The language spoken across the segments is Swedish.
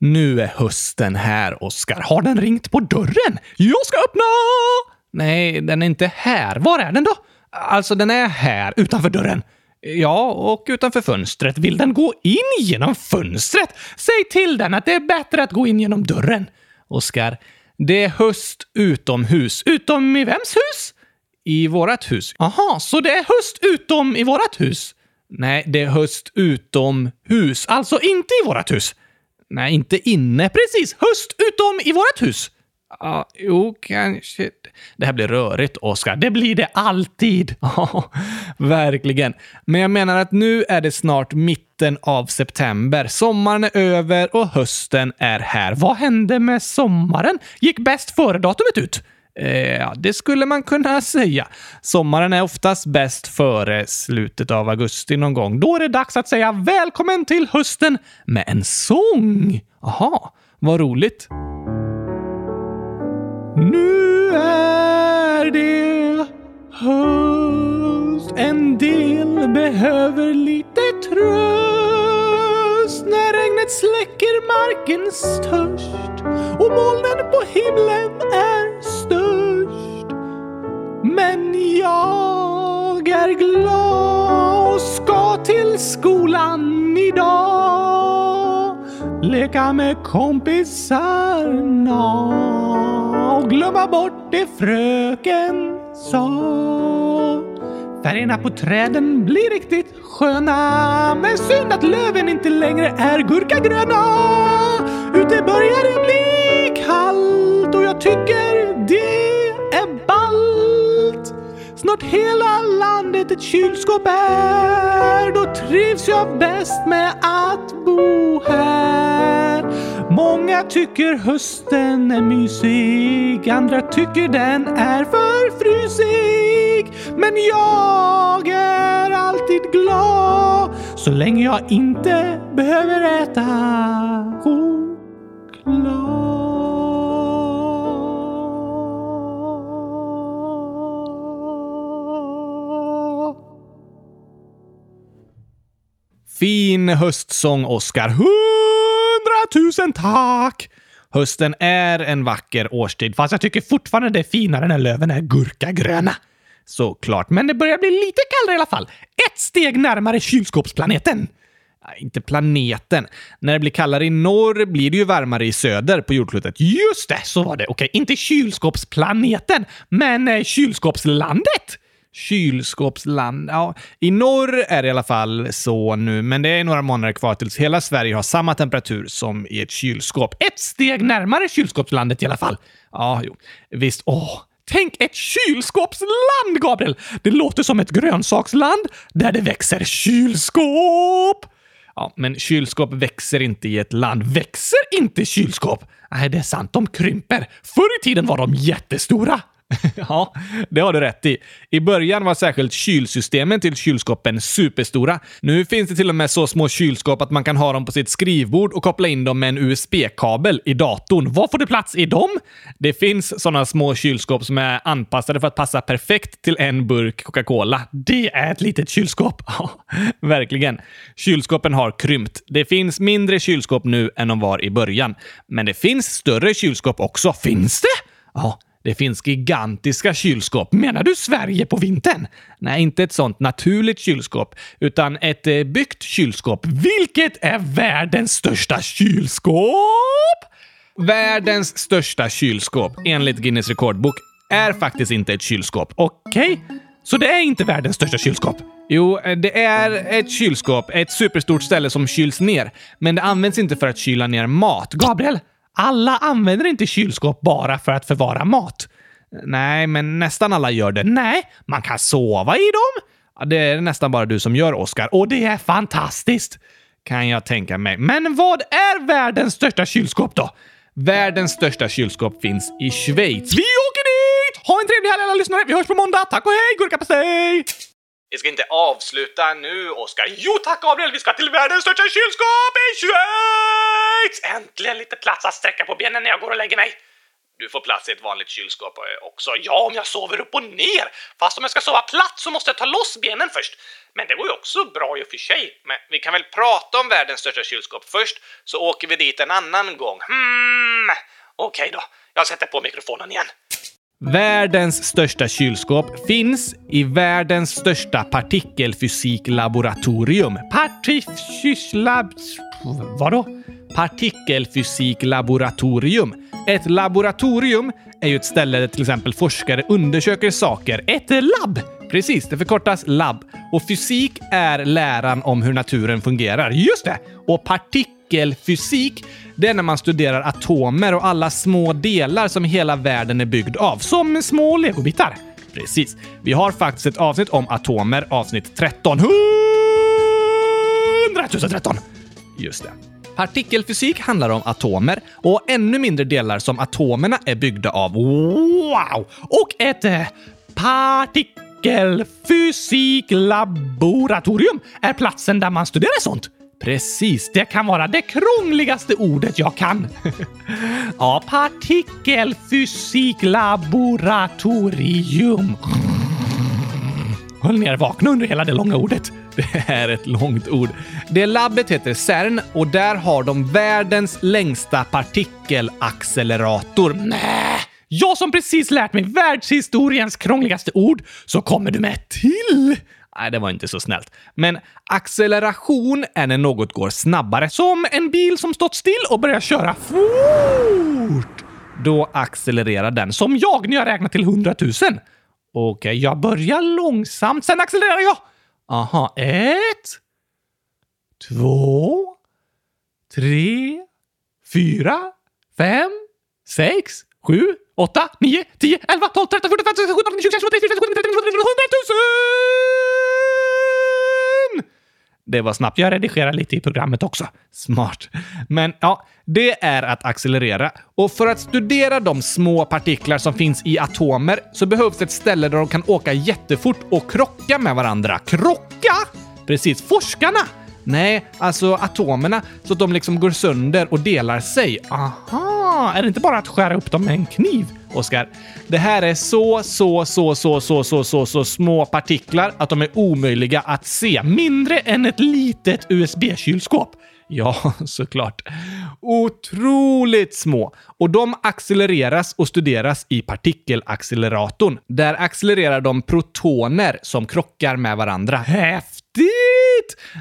Nu är hösten här, Oskar. Har den ringt på dörren? Jag ska öppna! Nej, den är inte här. Var är den då? Alltså, den är här, utanför dörren. Ja, och utanför fönstret. Vill den gå in genom fönstret? Säg till den att det är bättre att gå in genom dörren. Oskar, det är höst utomhus. Utom i vems hus? I vårat hus. Aha, så det är höst utom i vårat hus? Nej, det är höst utomhus. Alltså inte i vårat hus. Nej, inte inne. Precis! Höst utom i vårt hus. Ja, jo, kanske. Det här blir rörigt, Oskar. Det blir det alltid. Ja, verkligen. Men jag menar att nu är det snart mitten av september. Sommaren är över och hösten är här. Vad hände med sommaren? Gick bäst före-datumet ut? Eh, ja, det skulle man kunna säga. Sommaren är oftast bäst före slutet av augusti någon gång. Då är det dags att säga välkommen till hösten med en sång. Aha, vad roligt. Nu är det höst. En del behöver lite tröst när regnet släcker markens törst och molnen på himlen är. Men jag är glad och ska till skolan idag. Leka med kompisarna och glömma bort det fröken sa. Färgerna på träden blir riktigt sköna men synd att löven inte längre är gurkagröna. Ute börjar det bli kallt och jag tycker det. Snart hela landet ett kylskåp är. Då trivs jag bäst med att bo här. Många tycker hösten är mysig, andra tycker den är för frysig. Men jag är alltid glad så länge jag inte behöver äta choklad. Fin höstsång, Oskar. Hundratusen tack! Hösten är en vacker årstid, fast jag tycker fortfarande det är finare när löven är gurkagröna. Såklart, men det börjar bli lite kallare i alla fall. Ett steg närmare kylskåpsplaneten. Ja, inte planeten. När det blir kallare i norr blir det ju varmare i söder på jordklotet. Just det, så var det. Okej, inte kylskåpsplaneten, men eh, kylskåpslandet. Kylskåpsland. Ja, i norr är det i alla fall så nu, men det är några månader kvar tills hela Sverige har samma temperatur som i ett kylskåp. Ett steg närmare kylskåpslandet i alla fall. Ja, jo. Visst. Åh, Tänk ett kylskåpsland, Gabriel! Det låter som ett grönsaksland där det växer kylskåp! Ja, men kylskåp växer inte i ett land. Växer inte kylskåp? Nej, det är sant. De krymper. Förr i tiden var de jättestora. ja, det har du rätt i. I början var särskilt kylsystemen till kylskåpen superstora. Nu finns det till och med så små kylskåp att man kan ha dem på sitt skrivbord och koppla in dem med en USB-kabel i datorn. Vad får det plats i dem? Det finns sådana små kylskåp som är anpassade för att passa perfekt till en burk Coca-Cola. Det är ett litet kylskåp. Ja, verkligen. Kylskåpen har krympt. Det finns mindre kylskåp nu än de var i början. Men det finns större kylskåp också. Finns det? Ja, det finns gigantiska kylskåp. Menar du Sverige på vintern? Nej, inte ett sånt naturligt kylskåp, utan ett eh, byggt kylskåp. Vilket är världens största kylskåp? Världens största kylskåp, enligt Guinness rekordbok, är faktiskt inte ett kylskåp. Okej? Okay? Så det är inte världens största kylskåp? Jo, eh, det är ett kylskåp, ett superstort ställe som kyls ner. Men det används inte för att kyla ner mat. Gabriel, alla använder inte kylskåp bara för att förvara mat. Nej, men nästan alla gör det. Nej, man kan sova i dem. Det är nästan bara du som gör, Oskar. Och det är fantastiskt! Kan jag tänka mig. Men vad är världens största kylskåp då? Världens största kylskåp finns i Schweiz. Vi åker dit! Ha en trevlig helg alla lyssnare. Vi hörs på måndag. Tack och hej, gurkapastej! Vi ska inte avsluta nu, Oskar. Jo tack, Gabriel! Vi ska till världens största kylskåp i Schweiz! Äntligen lite plats att sträcka på benen när jag går och lägger mig. Du får plats i ett vanligt kylskåp eh, också. Ja, om jag sover upp och ner! Fast om jag ska sova platt så måste jag ta loss benen först. Men det går ju också bra i och för sig. Men vi kan väl prata om världens största kylskåp först, så åker vi dit en annan gång. Hmm, okej då. Jag sätter på mikrofonen igen. Världens största kylskåp finns i världens största partikelfysiklaboratorium. Partifyslab... Vadå? Partikelfysiklaboratorium. Ett laboratorium är ju ett ställe där till exempel forskare undersöker saker. Ett labb! Precis, det förkortas labb. Och fysik är läran om hur naturen fungerar. Just det! Och partikelfysik, det är när man studerar atomer och alla små delar som hela världen är byggd av. Som små legobitar. Precis. Vi har faktiskt ett avsnitt om atomer, avsnitt 13. 100 013! Just det. Partikelfysik handlar om atomer och ännu mindre delar som atomerna är byggda av. Wow! Och ett eh, partikelfysiklaboratorium är platsen där man studerar sånt. Precis, det kan vara det krångligaste ordet jag kan. ja, partikelfysiklaboratorium. Höll ner vakna under hela det långa ordet. Det är ett långt ord. Det labbet heter CERN och där har de världens längsta partikelaccelerator. Nej! Jag som precis lärt mig världshistoriens krångligaste ord, så kommer du med till! Nej, det var inte så snällt. Men acceleration är när något går snabbare. Som en bil som stått still och börjar köra fort. Då accelererar den. Som jag när jag räknar till 100 000. Okej, okay, jag börjar långsamt, sen accelererar jag. Aha, ett, två, tre, fyra, fem, sex, sju, åtta, nio, tio, elva, tolv, tretton, fjorton, femton, sjutton, arton, tjugo, tjugoett, tjugoåtta, tjugonion, trettio, trettioett, hundratusen! Det var snabbt. Jag redigerar lite i programmet också. Smart. Men ja, det är att accelerera. Och för att studera de små partiklar som finns i atomer så behövs ett ställe där de kan åka jättefort och krocka med varandra. Krocka? Precis, forskarna! Nej, alltså atomerna, så att de liksom går sönder och delar sig. Aha, är det inte bara att skära upp dem med en kniv? Oskar, det här är så, så, så, så, så, så, så, så små partiklar att de är omöjliga att se. Mindre än ett litet USB-kylskåp. Ja, såklart. Otroligt små. Och de accelereras och studeras i partikelacceleratorn. Där accelererar de protoner som krockar med varandra. Häftigt!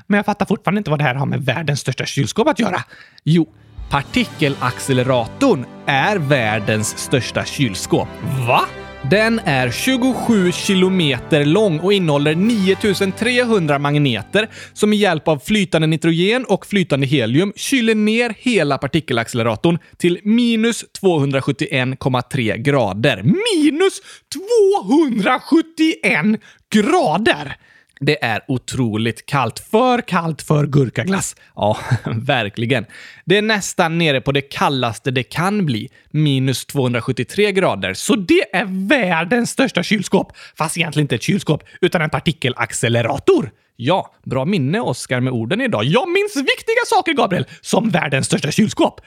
Men jag fattar fortfarande inte vad det här har med världens största kylskåp att göra. Jo, partikelacceleratorn är världens största kylskåp. Va? Den är 27 kilometer lång och innehåller 9300 magneter som med hjälp av flytande nitrogen och flytande helium kyler ner hela partikelacceleratorn till minus 271,3 grader. Minus 271 grader! Det är otroligt kallt. För kallt för gurkaglass. Ja, verkligen. Det är nästan nere på det kallaste det kan bli. Minus 273 grader. Så det är världens största kylskåp. Fast egentligen inte ett kylskåp, utan en partikelaccelerator. Ja, bra minne Oskar med orden idag. Jag minns viktiga saker, Gabriel, som världens största kylskåp.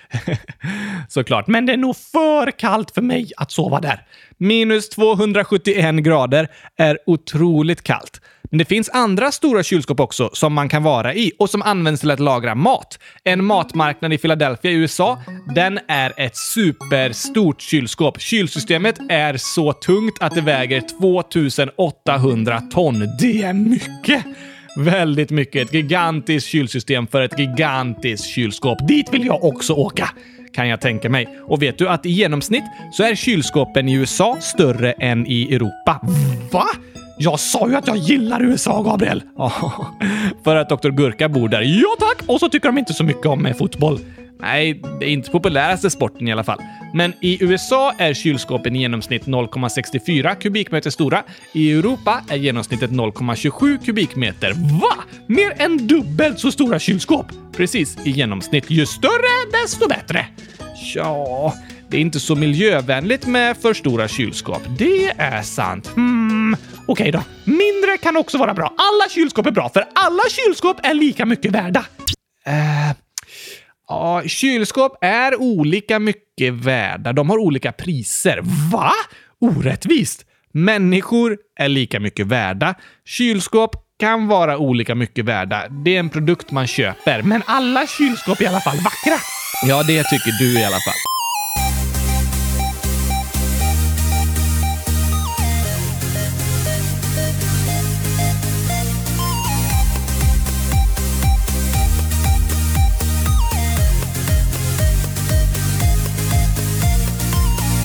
Såklart, men det är nog för kallt för mig att sova där. Minus 271 grader är otroligt kallt. Men det finns andra stora kylskåp också som man kan vara i och som används till att lagra mat. En matmarknad i Philadelphia i USA, den är ett superstort kylskåp. Kylsystemet är så tungt att det väger 2800 ton. Det är mycket! Väldigt mycket. Ett gigantiskt kylsystem för ett gigantiskt kylskåp. Dit vill jag också åka kan jag tänka mig. Och vet du att i genomsnitt så är kylskåpen i USA större än i Europa. Va? Jag sa ju att jag gillar USA, Gabriel! för att Dr. Gurka bor där. Ja tack! Och så tycker de inte så mycket om eh, fotboll. Nej, det är inte populäraste sporten i alla fall. Men i USA är kylskåpen i genomsnitt 0,64 kubikmeter stora. I Europa är genomsnittet 0,27 kubikmeter. Va? Mer än dubbelt så stora kylskåp! Precis, i genomsnitt. Ju större, desto bättre. Ja, det är inte så miljövänligt med för stora kylskåp. Det är sant. Hmm, okej okay då. Mindre kan också vara bra. Alla kylskåp är bra, för alla kylskåp är lika mycket värda. Uh, Ja, kylskåp är olika mycket värda. De har olika priser. Va? Orättvist! Människor är lika mycket värda. Kylskåp kan vara olika mycket värda. Det är en produkt man köper, men alla kylskåp är i alla fall vackra. Ja, det tycker du i alla fall.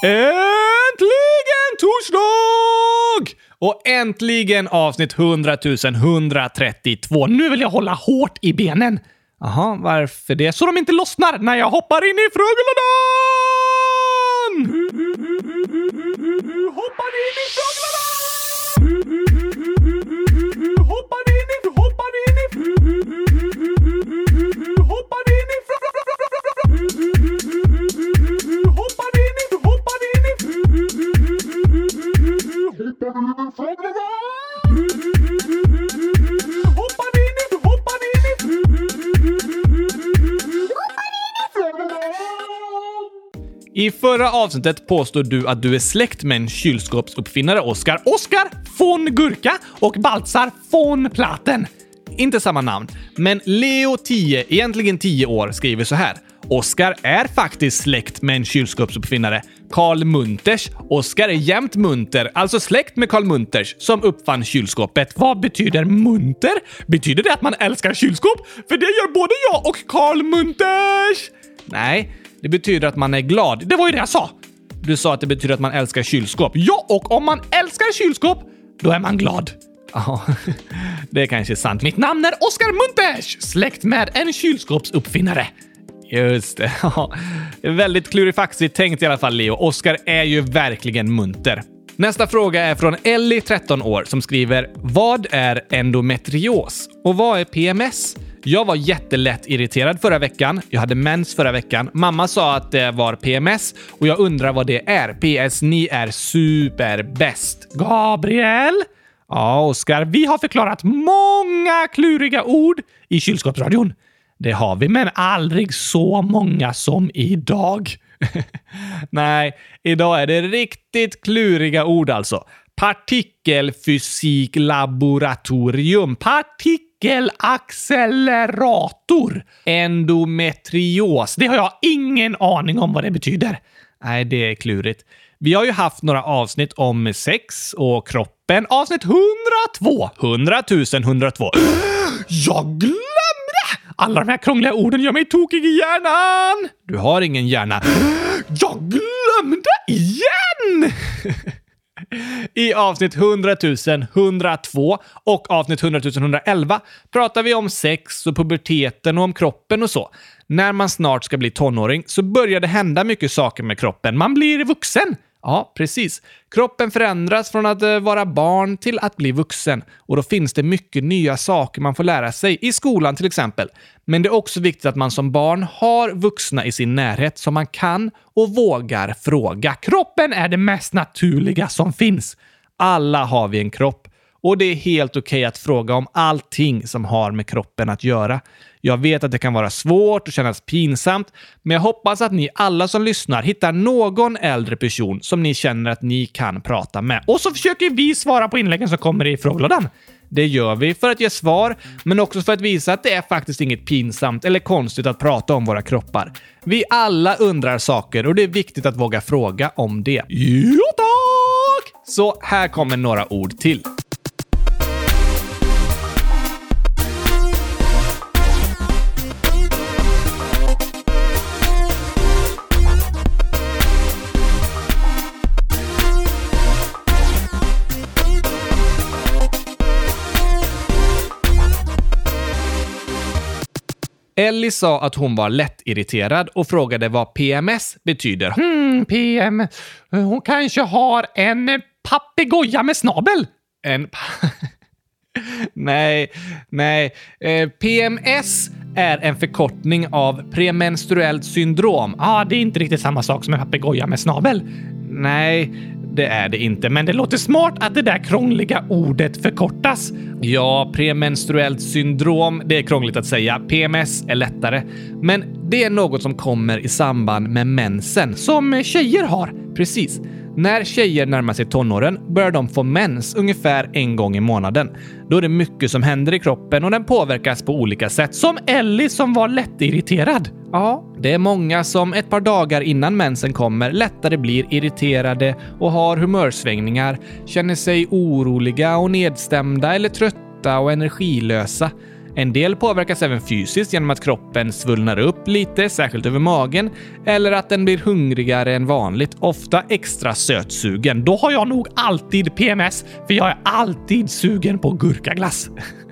Äntligen torsdag! Och äntligen avsnitt 100 132. Nu vill jag hålla hårt i benen. Jaha, varför det? Så de inte lossnar när jag hoppar in i frågelådan! Hoppar in i frågelådan! Hoppar in i... Hoppar in i... I förra avsnittet påstod du att du är släkt med en kylskåpsuppfinnare, Oskar. Oskar von Gurka och Baltzar von Platen. Inte samma namn, men Leo 10, egentligen 10 år, skriver så här. Oskar är faktiskt släkt med en kylskåpsuppfinnare, Karl Munters. Oskar är jämt munter, alltså släkt med Karl Munters, som uppfann kylskåpet. Vad betyder munter? Betyder det att man älskar kylskåp? För det gör både jag och Karl Munters! Nej, det betyder att man är glad. Det var ju det jag sa! Du sa att det betyder att man älskar kylskåp. Ja, och om man älskar kylskåp, då är man glad. Ja, det är kanske sant. Mitt namn är Oskar Munters, släkt med en kylskåpsuppfinnare. Just det. Ja. Väldigt klurifaxigt tänkt i alla fall, Leo. Oskar är ju verkligen munter. Nästa fråga är från Ellie, 13 år, som skriver “Vad är endometrios? Och vad är PMS?” Jag var jättelätt irriterad förra veckan. Jag hade mens förra veckan. Mamma sa att det var PMS och jag undrar vad det är. PS, ni är superbäst. Gabriel? Ja, Oskar, vi har förklarat många kluriga ord i kylskåpsradion. Det har vi, men aldrig så många som idag. Nej, idag är det riktigt kluriga ord alltså. Partikelfysiklaboratorium. Partikelaccelerator. Endometrios. Det har jag ingen aning om vad det betyder. Nej, det är klurigt. Vi har ju haft några avsnitt om sex och kroppen. Avsnitt 102. 100 000 102. Jag glömde! Alla de här krångliga orden gör mig tokig i hjärnan! Du har ingen hjärna. Jag glömde igen! I avsnitt 100 102 och avsnitt 100 111 pratar vi om sex och puberteten och om kroppen och så. När man snart ska bli tonåring så börjar det hända mycket saker med kroppen. Man blir vuxen. Ja, precis. Kroppen förändras från att eh, vara barn till att bli vuxen och då finns det mycket nya saker man får lära sig, i skolan till exempel. Men det är också viktigt att man som barn har vuxna i sin närhet som man kan och vågar fråga. Kroppen är det mest naturliga som finns. Alla har vi en kropp och det är helt okej okay att fråga om allting som har med kroppen att göra. Jag vet att det kan vara svårt och kännas pinsamt, men jag hoppas att ni alla som lyssnar hittar någon äldre person som ni känner att ni kan prata med. Och så försöker vi svara på inläggen som kommer i frågelådan. Det gör vi för att ge svar, men också för att visa att det är faktiskt inget pinsamt eller konstigt att prata om våra kroppar. Vi alla undrar saker och det är viktigt att våga fråga om det. Jo tack! Så här kommer några ord till. Ellie sa att hon var lättirriterad och frågade vad PMS betyder. Hmm, PM... Hon kanske har en papegoja med snabel? En... nej, nej. Eh, PMS är en förkortning av premenstruellt syndrom. ah, det är inte riktigt samma sak som en papegoja med snabel. Nej, det är det inte, men det låter smart att det där krångliga ordet förkortas. Ja, premenstruellt syndrom, det är krångligt att säga. PMS är lättare. Men det är något som kommer i samband med mensen, som tjejer har. Precis. När tjejer närmar sig tonåren börjar de få mens ungefär en gång i månaden. Då är det mycket som händer i kroppen och den påverkas på olika sätt. Som Ellie som var lättirriterad. Ja, det är många som ett par dagar innan mensen kommer lättare blir irriterade och har humörsvängningar, känner sig oroliga och nedstämda eller trötta och energilösa. En del påverkas även fysiskt genom att kroppen svullnar upp lite, särskilt över magen, eller att den blir hungrigare än vanligt, ofta extra sötsugen. Då har jag nog alltid PMS, för jag är alltid sugen på gurkaglass.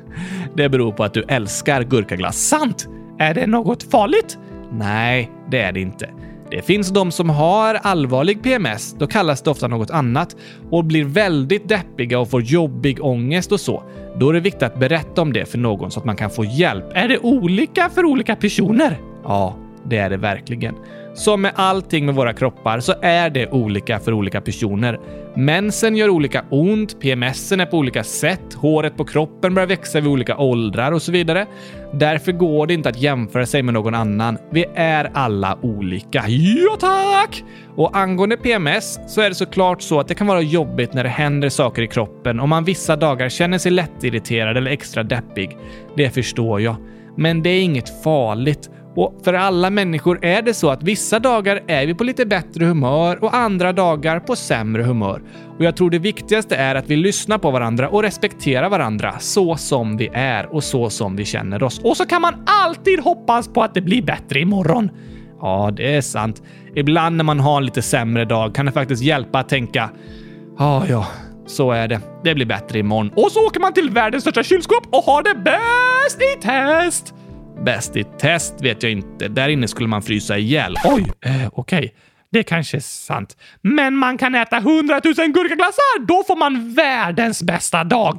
Det beror på att du älskar gurkaglass. Sant! Är det något farligt? Nej, det är det inte. Det finns de som har allvarlig PMS, då kallas det ofta något annat, och blir väldigt deppiga och får jobbig ångest och så. Då är det viktigt att berätta om det för någon så att man kan få hjälp. Är det olika för olika personer? Ja, det är det verkligen. Som med allting med våra kroppar så är det olika för olika personer. Mensen gör olika ont, PMSen är på olika sätt, håret på kroppen börjar växa vid olika åldrar och så vidare. Därför går det inte att jämföra sig med någon annan. Vi är alla olika. Ja, tack! Och angående PMS så är det såklart så att det kan vara jobbigt när det händer saker i kroppen och man vissa dagar känner sig lättirriterad eller extra deppig. Det förstår jag. Men det är inget farligt och för alla människor är det så att vissa dagar är vi på lite bättre humör och andra dagar på sämre humör. Och jag tror det viktigaste är att vi lyssnar på varandra och respekterar varandra så som vi är och så som vi känner oss. Och så kan man alltid hoppas på att det blir bättre imorgon. Ja, det är sant. Ibland när man har en lite sämre dag kan det faktiskt hjälpa att tänka Ja, ja, så är det. Det blir bättre imorgon. Och så åker man till världens största kylskåp och har det bäst i test! Bäst i test vet jag inte. Där inne skulle man frysa ihjäl. Oj, eh, okej. Okay. Det kanske är sant. Men man kan äta hundratusen gurkaglassar! Då får man världens bästa dag!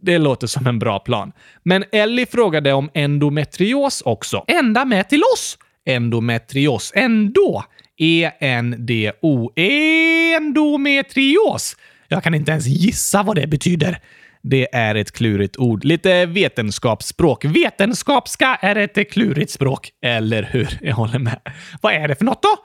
Det låter som en bra plan. Men Ellie frågade om endometrios också. Ända med till oss! Endometrios. Ändå. E-N-D-O. Endometrios. Jag kan inte ens gissa vad det betyder. Det är ett klurigt ord. Lite vetenskapsspråk. Vetenskapska är ett klurigt språk. Eller hur? Jag håller med. Vad är det för något då?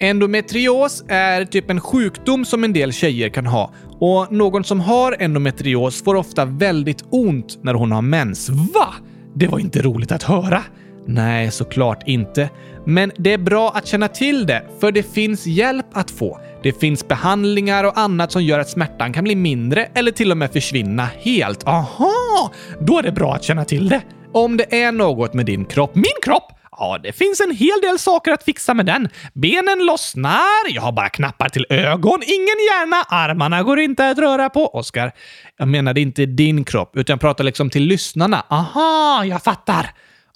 Endometrios är typ en sjukdom som en del tjejer kan ha och någon som har endometrios får ofta väldigt ont när hon har mens. Va? Det var inte roligt att höra. Nej, såklart inte. Men det är bra att känna till det, för det finns hjälp att få. Det finns behandlingar och annat som gör att smärtan kan bli mindre eller till och med försvinna helt. Aha! Då är det bra att känna till det. Om det är något med din kropp. Min kropp? Ja, det finns en hel del saker att fixa med den. Benen lossnar, jag har bara knappar till ögon, ingen hjärna, armarna går inte att röra på. Oskar, jag menade inte din kropp, utan jag pratar liksom till lyssnarna. Aha, jag fattar.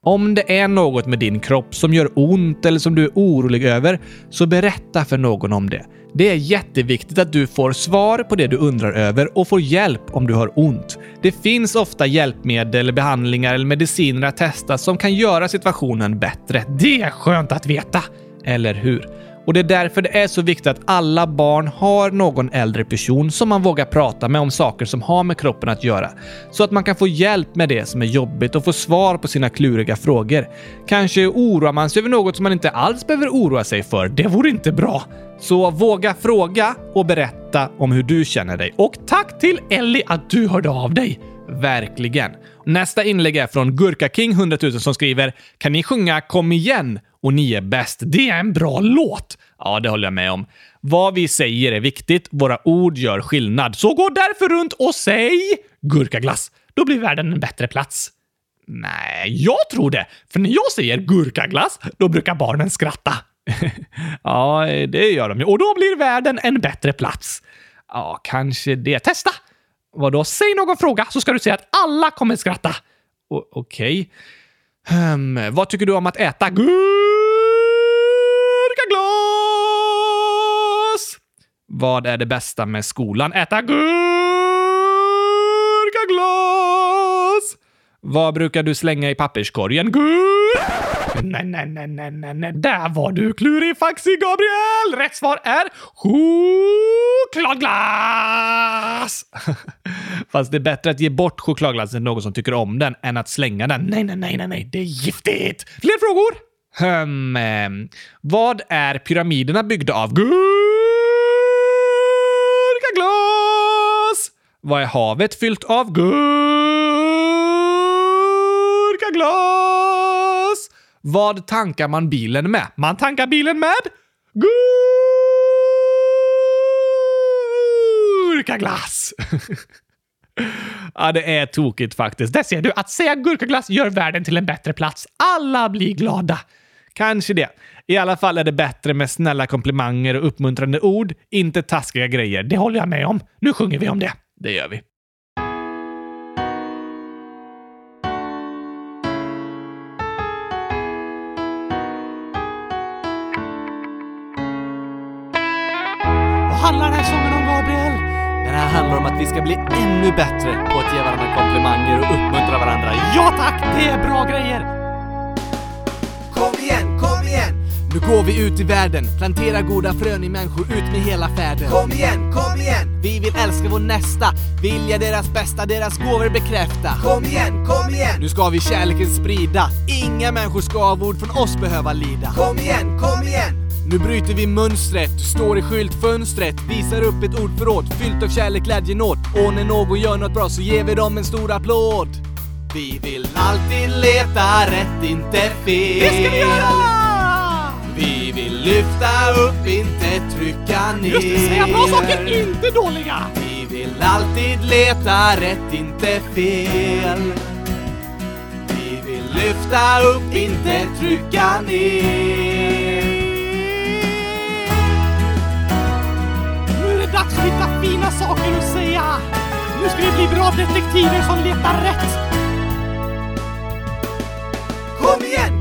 Om det är något med din kropp som gör ont eller som du är orolig över, så berätta för någon om det. Det är jätteviktigt att du får svar på det du undrar över och får hjälp om du har ont. Det finns ofta hjälpmedel, behandlingar eller mediciner att testa som kan göra situationen bättre. Det är skönt att veta! Eller hur? Och det är därför det är så viktigt att alla barn har någon äldre person som man vågar prata med om saker som har med kroppen att göra. Så att man kan få hjälp med det som är jobbigt och få svar på sina kluriga frågor. Kanske oroar man sig över något som man inte alls behöver oroa sig för. Det vore inte bra. Så våga fråga och berätta om hur du känner dig. Och tack till Ellie att du hörde av dig! Verkligen. Nästa inlägg är från Gurka King 100 000 som skriver “Kan ni sjunga Kom igen och ni är bäst. Det är en bra låt! Ja, det håller jag med om. Vad vi säger är viktigt. Våra ord gör skillnad. Så gå därför runt och säg gurkaglass. Då blir världen en bättre plats. Nej, jag tror det. För när jag säger gurkaglass, då brukar barnen skratta. ja, det gör de ju. Och då blir världen en bättre plats. Ja, kanske det. Testa! Vadå? Säg någon fråga så ska du se att alla kommer skratta. Okej. Okay. Um, vad tycker du om att äta gurkaglas? Vad är det bästa med skolan? Äta gurkaglas! Vad brukar du slänga i papperskorgen? Gur! Nej, nej, nej, nej, nej, nej. Där var du klurifaxig, Gabriel! Rätt svar är chokladglass! Fast det är bättre att ge bort chokladglassen till någon som tycker om den än att slänga den. Nej, nej, nej, nej, nej. Det är giftigt! Fler frågor? Hmm, vad är pyramiderna byggda av? Gurkaglas! Vad är havet fyllt av? Gurkaglas! Vad tankar man bilen med? Man tankar bilen med gurkaglass! ja, det är tokigt faktiskt. Där ser du, att säga gurkaglass gör världen till en bättre plats. Alla blir glada. Kanske det. I alla fall är det bättre med snälla komplimanger och uppmuntrande ord, inte taskiga grejer. Det håller jag med om. Nu sjunger vi om det. Det gör vi. Vad handlar den här sången om, Gabriel? Den här handlar om att vi ska bli ännu bättre på att ge varandra komplimanger och uppmuntra varandra. Ja tack, det är bra grejer! Kom igen, kom! Nu går vi ut i världen, plantera goda frön i människor ut med hela färden. Kom igen, kom igen! Vi vill älska vår nästa, vilja deras bästa, deras gåvor bekräfta. Kom igen, kom igen! Nu ska vi kärleken sprida, inga människor ska av ord från oss behöva lida. Kom igen, kom igen! Nu bryter vi mönstret, står i skyltfönstret, visar upp ett ordförråd fyllt av kärlek, glädje, nåd. Och när någon gör något bra så ger vi dem en stor applåd. Vi vill alltid leta rätt, inte fel. Det ska vi göra! Vi vill lyfta upp, inte trycka ner. Just det, säga bra saker, inte dåliga! Vi vill alltid leta rätt, inte fel. Vi vill lyfta upp, inte trycka ner. Nu är det dags att hitta fina saker att säga. Nu ska vi bli bra detektiver som letar rätt.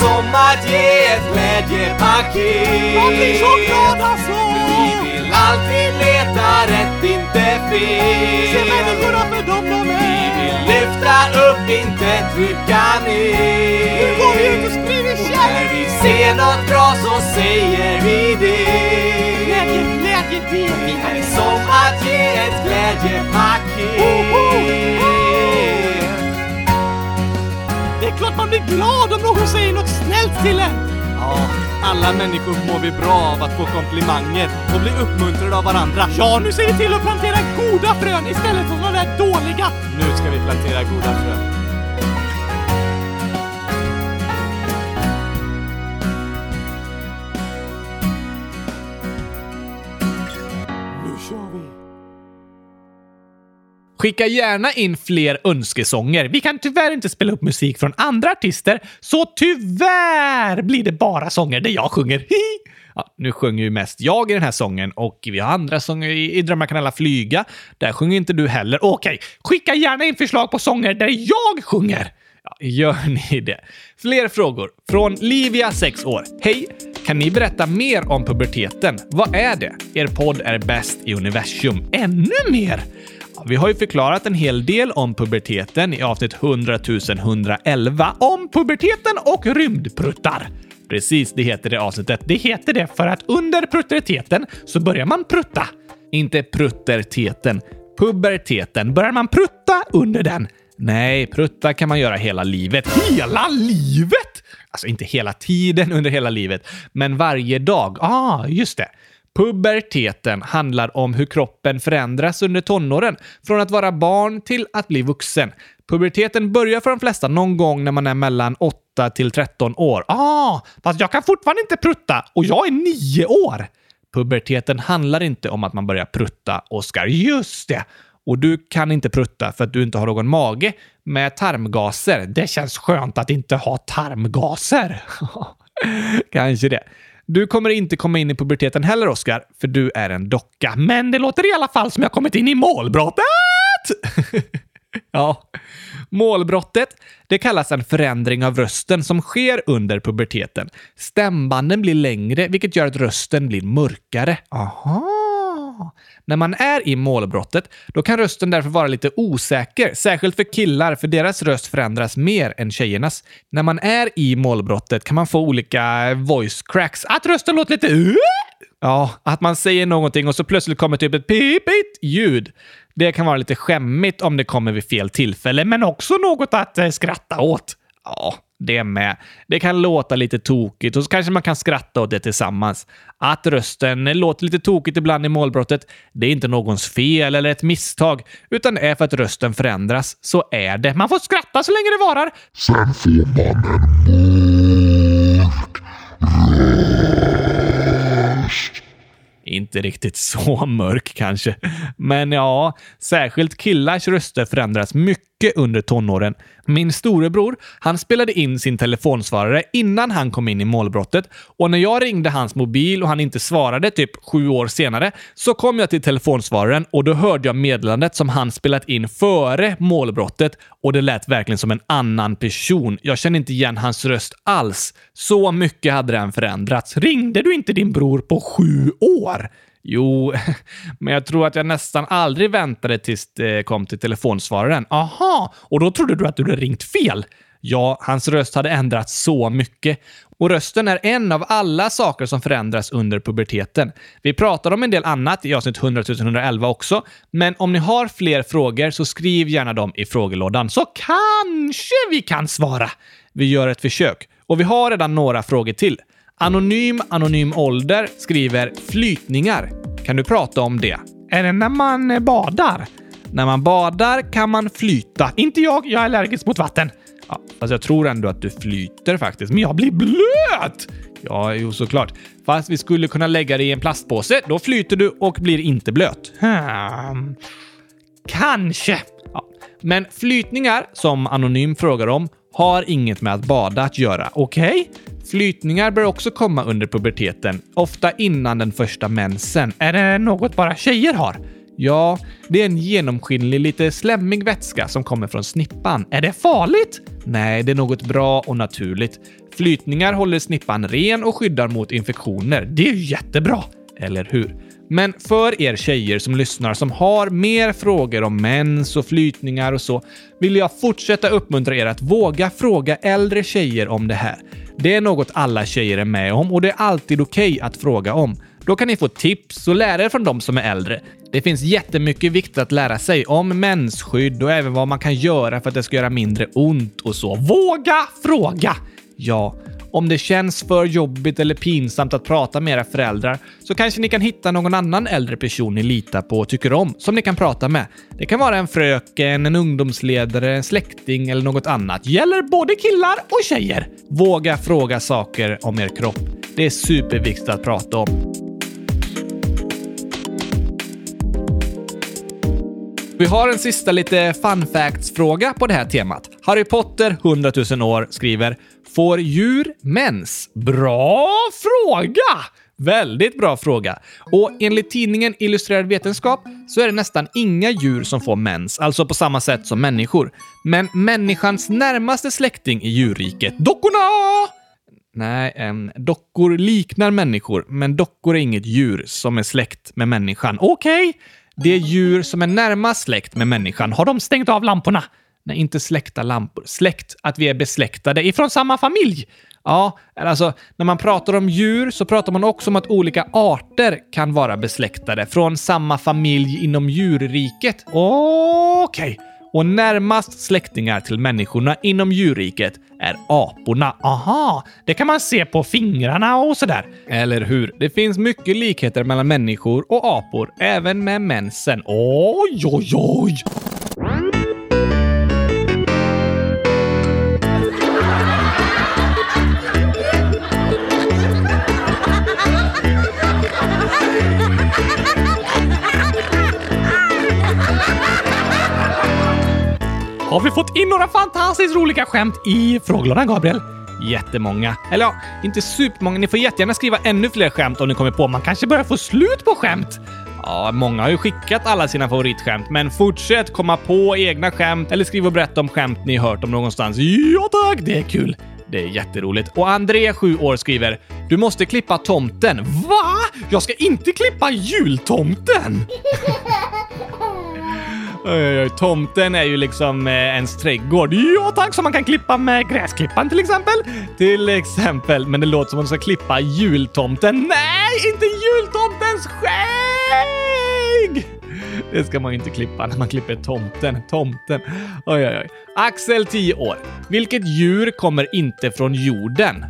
Det är som att ge ett glädjepaket. Jag blir så glad alltså! Vi vill alltid leta rätt, inte fel. Se människorna för dem de Vi är! vill lyfta upp, inte trycka ner. Nu går vi ut och sprider Och när kärlek! vi ser något bra så säger vi det. Glädje, glädje, det är Det är fint. som att ge ett glädjepaket. Det är klart man blir glad om någon säger något snällt till en! Ja, alla människor mår vi bra av att få komplimanger och bli uppmuntrade av varandra. Ja, nu ser vi till att plantera goda frön istället för de där dåliga! Nu ska vi plantera goda frön. Skicka gärna in fler önskesånger. Vi kan tyvärr inte spela upp musik från andra artister, så tyvärr blir det bara sånger där jag sjunger. Hihi. Ja, nu sjunger ju mest jag i den här sången och vi har andra sånger i, i Drömmar kan alla flyga. Där sjunger inte du heller. Okej, skicka gärna in förslag på sånger där jag sjunger. Ja, gör ni det? Fler frågor. Från Livia, 6 år. Hej! Kan ni berätta mer om puberteten? Vad är det? Er podd är bäst i universum. Ännu mer? Vi har ju förklarat en hel del om puberteten i avsnitt 100 111 om puberteten och rymdpruttar. Precis, det heter det avsnittet. Det heter det för att under prutteriteten så börjar man prutta. Inte prutterteten. Puberteten. Börjar man prutta under den? Nej, prutta kan man göra hela livet. Hela livet? Alltså inte hela tiden under hela livet, men varje dag. Ah, just det. Puberteten handlar om hur kroppen förändras under tonåren, från att vara barn till att bli vuxen. Puberteten börjar för de flesta någon gång när man är mellan 8 till 13 år. Ah, fast jag kan fortfarande inte prutta och jag är 9 år! Puberteten handlar inte om att man börjar prutta, Oskar. Just det! Och du kan inte prutta för att du inte har någon mage med tarmgaser. Det känns skönt att inte ha tarmgaser. Kanske det. Du kommer inte komma in i puberteten heller, Oscar, för du är en docka. Men det låter i alla fall som jag kommit in i målbrottet! ja. Målbrottet, det kallas en förändring av rösten som sker under puberteten. Stämbanden blir längre, vilket gör att rösten blir mörkare. Aha! När man är i målbrottet, då kan rösten därför vara lite osäker, särskilt för killar, för deras röst förändras mer än tjejernas. När man är i målbrottet kan man få olika voice cracks, att rösten låter lite Ja, att man säger någonting och så plötsligt kommer typ ett pipigt ljud. Det kan vara lite skämmigt om det kommer vid fel tillfälle, men också något att eh, skratta åt. Ja, det med. Det kan låta lite tokigt och så kanske man kan skratta åt det tillsammans. Att rösten låter lite tokigt ibland i målbrottet, det är inte någons fel eller ett misstag, utan det är för att rösten förändras. Så är det. Man får skratta så länge det varar. Sen får man en mörk röst. Inte riktigt så mörk kanske. Men ja, särskilt killars röster förändras mycket under tonåren. Min storebror, han spelade in sin telefonsvarare innan han kom in i målbrottet och när jag ringde hans mobil och han inte svarade typ sju år senare så kom jag till telefonsvararen och då hörde jag meddelandet som han spelat in före målbrottet och det lät verkligen som en annan person. Jag kände inte igen hans röst alls. Så mycket hade den förändrats. Ringde du inte din bror på sju år? Jo, men jag tror att jag nästan aldrig väntade tills det kom till telefonsvararen. Aha, och då trodde du att du hade ringt fel? Ja, hans röst hade ändrats så mycket. Och rösten är en av alla saker som förändras under puberteten. Vi pratar om en del annat i avsnitt 100 111 också, men om ni har fler frågor så skriv gärna dem i frågelådan så kanske vi kan svara. Vi gör ett försök. Och vi har redan några frågor till. Anonym Anonym Ålder skriver flytningar. Kan du prata om det? Är det när man eh, badar? När man badar kan man flyta. Inte jag, jag är allergisk mot vatten. Ja, fast jag tror ändå att du flyter faktiskt. Men jag blir blöt! Ja, jo såklart. Fast vi skulle kunna lägga det i en plastpåse. Då flyter du och blir inte blöt. Hmm. Kanske. Ja. Men flytningar, som Anonym frågar om, har inget med att bada att göra. Okej? Okay? Flytningar bör också komma under puberteten, ofta innan den första mensen. Är det något bara tjejer har? Ja, det är en genomskinlig, lite slemmig vätska som kommer från snippan. Är det farligt? Nej, det är något bra och naturligt. Flytningar håller snippan ren och skyddar mot infektioner. Det är ju jättebra! Eller hur? Men för er tjejer som lyssnar som har mer frågor om mens och flytningar och så vill jag fortsätta uppmuntra er att våga fråga äldre tjejer om det här. Det är något alla tjejer är med om och det är alltid okej okay att fråga om. Då kan ni få tips och lära er från de som är äldre. Det finns jättemycket viktigt att lära sig om mensskydd och även vad man kan göra för att det ska göra mindre ont och så. Våga fråga! Ja, om det känns för jobbigt eller pinsamt att prata med era föräldrar så kanske ni kan hitta någon annan äldre person ni litar på och tycker om som ni kan prata med. Det kan vara en fröken, en ungdomsledare, en släkting eller något annat. Gäller både killar och tjejer. Våga fråga saker om er kropp. Det är superviktigt att prata om. Vi har en sista lite fun facts-fråga på det här temat. Harry Potter, 100 000 år, skriver Får djur mens? Bra fråga! Väldigt bra fråga. Och enligt tidningen Illustrerad vetenskap så är det nästan inga djur som får mens, alltså på samma sätt som människor. Men människans närmaste släkting i djurriket, dockorna! Nej, en dockor liknar människor, men dockor är inget djur som är släkt med människan. Okej, okay det djur som är närmast släkt med människan, har de stängt av lamporna? Nej, inte släkta lampor. Släkt, att vi är besläktade ifrån samma familj. Ja, alltså när man pratar om djur så pratar man också om att olika arter kan vara besläktade från samma familj inom djurriket. Okej. Okay. Och närmast släktingar till människorna inom djurriket är aporna. Aha, det kan man se på fingrarna och sådär. Eller hur? Det finns mycket likheter mellan människor och apor, även med mensen. Oj, oj, oj! Har vi fått in några fantastiskt roliga skämt i frågelådan, Gabriel? Jättemånga. Eller ja, inte supermånga. Ni får jättegärna skriva ännu fler skämt om ni kommer på. Man kanske börjar få slut på skämt. Ja, många har ju skickat alla sina favoritskämt, men fortsätt komma på egna skämt eller skriv och berätta om skämt ni hört om någonstans. Ja tack, det är kul. Det är jätteroligt. Och André, 7 år, skriver “Du måste klippa tomten”. Va? Jag ska inte klippa jultomten! Oj, oj. Tomten är ju liksom eh, ens trädgård. Ja tack, som man kan klippa med gräsklippan till exempel. Till exempel. Men det låter som att man ska klippa jultomten. Nej, inte jultomtens skägg! Det ska man ju inte klippa när man klipper tomten. Tomten. Oj, oj, oj. Axel, 10 år. Vilket djur kommer inte från jorden?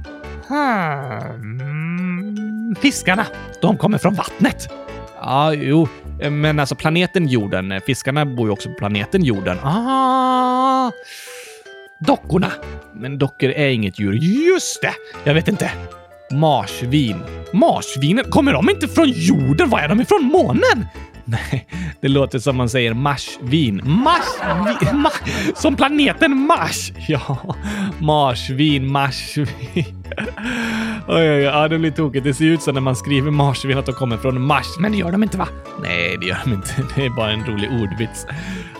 Hmm. Fiskarna. De kommer från vattnet. Ja, jo. Eh, men alltså planeten jorden. Eh, fiskarna bor ju också på planeten jorden. Ah! Dockorna. Men dockor är inget djur. Just det! Jag vet inte. Marsvin. Marsvinen? Kommer de inte från jorden? Var är de ifrån månen? Nej, det låter som man säger marsvin. Marsvin? Ma som planeten Mars? Ja, marsvin, marsvin. Oj, oj, oj, det blir tokigt. Det ser ut som när man skriver marsvin att de kommer från Mars. Men det gör de inte va? Nej, det gör de inte. Det är bara en rolig ordvits.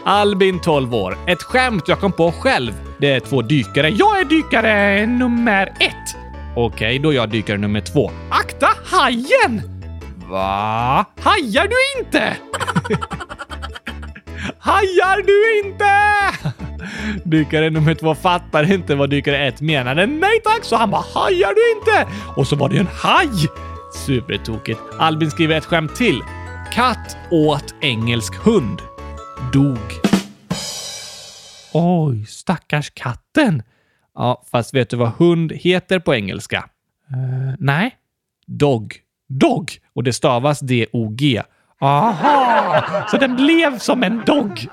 Albin, 12 år. Ett skämt jag kom på själv. Det är två dykare. Jag är dykare nummer ett. Okej, då är jag dykare nummer två. Akta hajen! Va? Hajar du inte? Hajar du inte? Dykare nummer två fattar inte vad dykare ett menade. Nej tack, så han bara hajar du inte? Och så var det ju en haj. Supertokigt. Albin skriver ett skämt till. Katt åt engelsk hund. Dog. Oj, stackars katten. Ja, fast vet du vad hund heter på engelska? Uh, nej. Dog. Dog! Och det stavas D-O-G. Aha! Så den blev som en dog?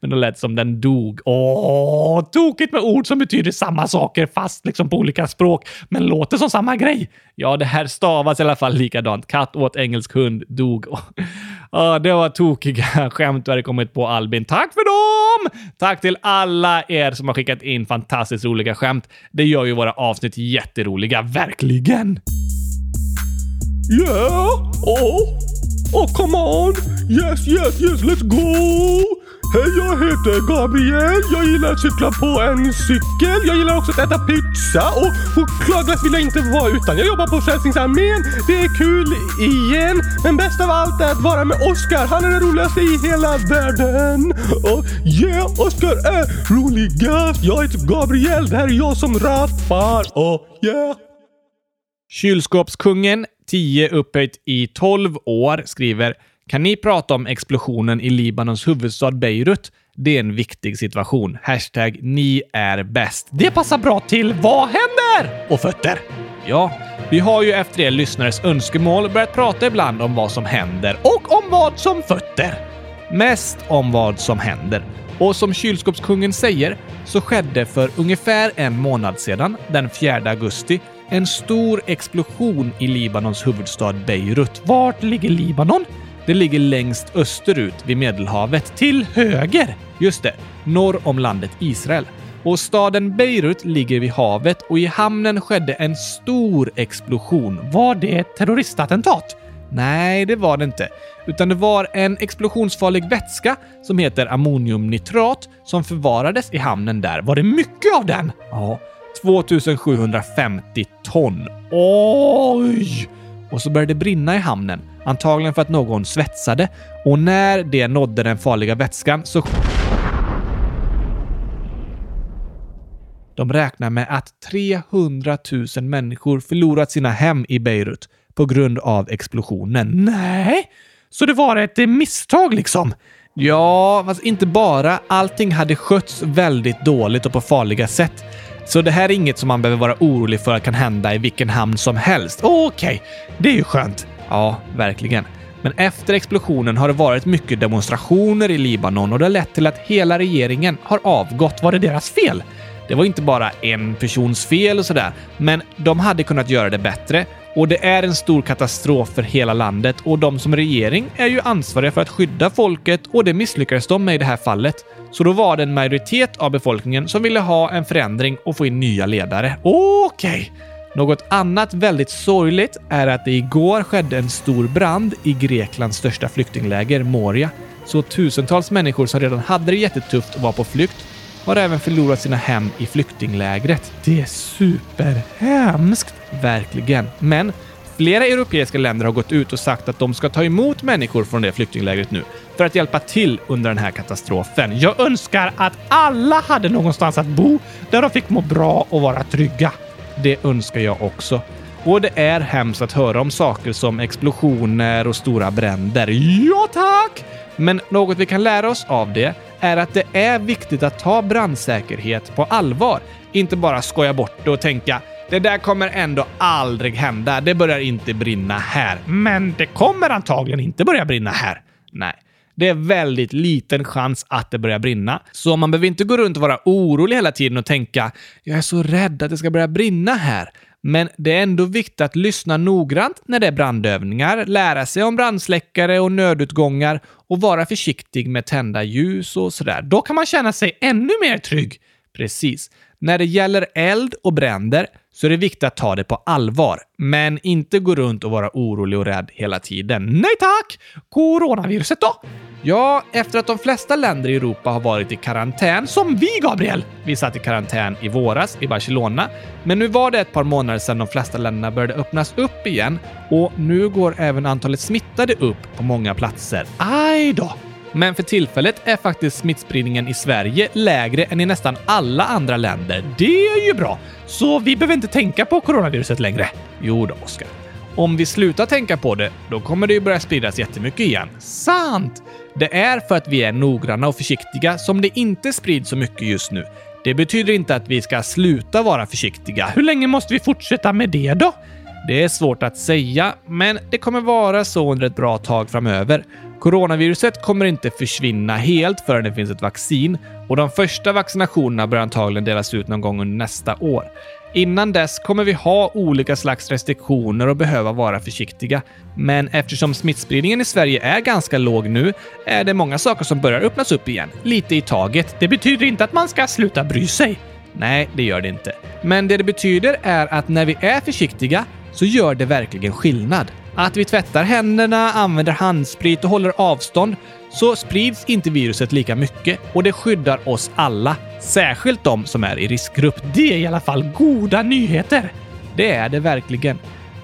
Men det lät som den dog. Åh, tokigt med ord som betyder samma saker fast liksom på olika språk, men låter som samma grej. Ja, det här stavas i alla fall likadant. Katt åt engelsk hund, dog. Åh, det var tokiga skämt du hade kommit på Albin. Tack för dem! Tack till alla er som har skickat in fantastiskt roliga skämt. Det gör ju våra avsnitt jätteroliga, verkligen. Yeah! Oh! Oh, come on! Yes, yes, yes, let's go! Hej, jag heter Gabriel. Jag gillar att cykla på en cykel. Jag gillar också att äta pizza och chokladglass vill jag inte vara utan. Jag jobbar på Frälsningsarmén. Det är kul igen. Men bäst av allt är att vara med Oscar. Han är den roligaste i hela världen. Och yeah, Oscar är roligast. Jag heter Gabriel. Det här är jag som rappar. Och yeah. Kylskåpskungen, 10 upphöjt i 12 år, skriver “Kan ni prata om explosionen i Libanons huvudstad Beirut? Det är en viktig situation. Hashtag ni är bäst.” Det passar bra till “Vad händer?” och fötter. Ja, vi har ju efter er lyssnares önskemål börjat prata ibland om vad som händer och om vad som fötter. Mest om vad som händer. Och som kylskåpskungen säger så skedde för ungefär en månad sedan, den 4 augusti, en stor explosion i Libanons huvudstad Beirut. Vart ligger Libanon? Det ligger längst österut vid Medelhavet. Till höger! Just det, norr om landet Israel. Och staden Beirut ligger vid havet och i hamnen skedde en stor explosion. Var det ett terroristattentat? Nej, det var det inte. Utan det var en explosionsfarlig vätska som heter ammoniumnitrat som förvarades i hamnen där. Var det mycket av den? Ja, 2750 ton. Oj! Och så började det brinna i hamnen. Antagligen för att någon svetsade. Och när det nådde den farliga vätskan så... De räknar med att 300 000 människor förlorat sina hem i Beirut på grund av explosionen. Nej, så det var ett misstag liksom? Ja, fast inte bara. Allting hade skötts väldigt dåligt och på farliga sätt. Så det här är inget som man behöver vara orolig för att kan hända i vilken hamn som helst. Okej, det är ju skönt. Ja, verkligen. Men efter explosionen har det varit mycket demonstrationer i Libanon och det har lett till att hela regeringen har avgått. Var det deras fel? Det var inte bara en persons fel och sådär, men de hade kunnat göra det bättre. Och det är en stor katastrof för hela landet och de som regering är ju ansvariga för att skydda folket och det misslyckades de med i det här fallet. Så då var det en majoritet av befolkningen som ville ha en förändring och få in nya ledare. Okej! Okay. Något annat väldigt sorgligt är att det igår skedde en stor brand i Greklands största flyktingläger, Moria. Så tusentals människor som redan hade det jättetufft och var på flykt har även förlorat sina hem i flyktinglägret. Det är superhemskt! Verkligen. Men flera europeiska länder har gått ut och sagt att de ska ta emot människor från det flyktinglägret nu för att hjälpa till under den här katastrofen. Jag önskar att alla hade någonstans att bo där de fick må bra och vara trygga. Det önskar jag också. Och det är hemskt att höra om saker som explosioner och stora bränder. Ja, tack! Men något vi kan lära oss av det är att det är viktigt att ta brandsäkerhet på allvar. Inte bara skoja bort det och tänka det där kommer ändå aldrig hända. Det börjar inte brinna här. Men det kommer antagligen inte börja brinna här. Nej. Det är väldigt liten chans att det börjar brinna. Så man behöver inte gå runt och vara orolig hela tiden och tänka “Jag är så rädd att det ska börja brinna här”. Men det är ändå viktigt att lyssna noggrant när det är brandövningar, lära sig om brandsläckare och nödutgångar och vara försiktig med tända ljus och sådär. Då kan man känna sig ännu mer trygg. Precis. När det gäller eld och bränder så är det viktigt att ta det på allvar, men inte gå runt och vara orolig och rädd hela tiden. Nej tack! Coronaviruset då? Ja, efter att de flesta länder i Europa har varit i karantän, som vi Gabriel! Vi satt i karantän i våras i Barcelona, men nu var det ett par månader sedan de flesta länderna började öppnas upp igen och nu går även antalet smittade upp på många platser. Aj då! Men för tillfället är faktiskt smittspridningen i Sverige lägre än i nästan alla andra länder. Det är ju bra! Så vi behöver inte tänka på coronaviruset längre. Jo då, Oskar. Om vi slutar tänka på det, då kommer det ju börja spridas jättemycket igen. Sant! Det är för att vi är noggranna och försiktiga som det inte sprids så mycket just nu. Det betyder inte att vi ska sluta vara försiktiga. Hur länge måste vi fortsätta med det då? Det är svårt att säga, men det kommer vara så under ett bra tag framöver. Coronaviruset kommer inte försvinna helt förrän det finns ett vaccin och de första vaccinationerna bör antagligen delas ut någon gång under nästa år. Innan dess kommer vi ha olika slags restriktioner och behöva vara försiktiga. Men eftersom smittspridningen i Sverige är ganska låg nu är det många saker som börjar öppnas upp igen, lite i taget. Det betyder inte att man ska sluta bry sig. Nej, det gör det inte. Men det det betyder är att när vi är försiktiga så gör det verkligen skillnad. Att vi tvättar händerna, använder handsprit och håller avstånd så sprids inte viruset lika mycket och det skyddar oss alla. Särskilt de som är i riskgrupp. Det är i alla fall goda nyheter. Det är det verkligen.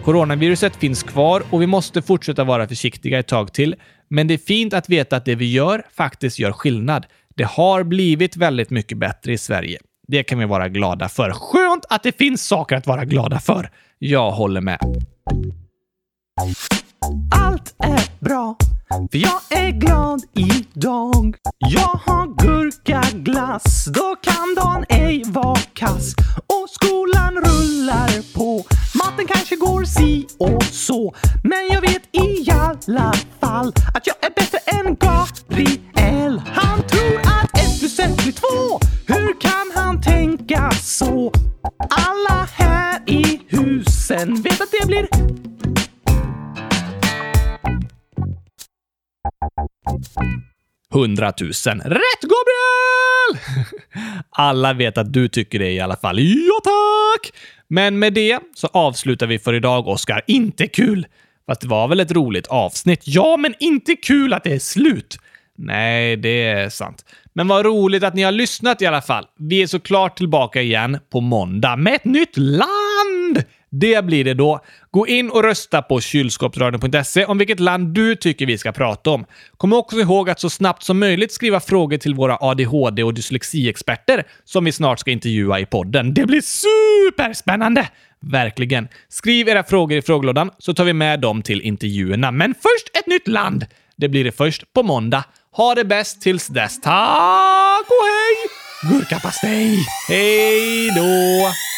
Coronaviruset finns kvar och vi måste fortsätta vara försiktiga ett tag till. Men det är fint att veta att det vi gör faktiskt gör skillnad. Det har blivit väldigt mycket bättre i Sverige. Det kan vi vara glada för. Skönt att det finns saker att vara glada för. Jag håller med. Allt är bra, för jag är glad idag. Jag har gurkaglass, då kan dagen ej vara kass. Och skolan rullar på, matten kanske går si och så. Men jag vet i alla fall att jag är bättre än Gabriel. Han tror att ett plus ett blir två. Hur kan han tänka så? Alla här i husen vet att det blir 100 000. Rätt Gabriel! Alla vet att du tycker det i alla fall. Ja tack! Men med det så avslutar vi för idag, Oskar. Inte kul! Fast det var väl ett roligt avsnitt? Ja, men inte kul att det är slut! Nej, det är sant. Men vad roligt att ni har lyssnat i alla fall. Vi är såklart tillbaka igen på måndag med ett nytt land! Det blir det då. Gå in och rösta på kylskåpsradion.se om vilket land du tycker vi ska prata om. Kom också ihåg att så snabbt som möjligt skriva frågor till våra ADHD och dyslexiexperter som vi snart ska intervjua i podden. Det blir superspännande! Verkligen. Skriv era frågor i frågelådan så tar vi med dem till intervjuerna. Men först ett nytt land! Det blir det först på måndag. Ha det bäst tills dess. Tack och hej! Gurkapastej! Hej då!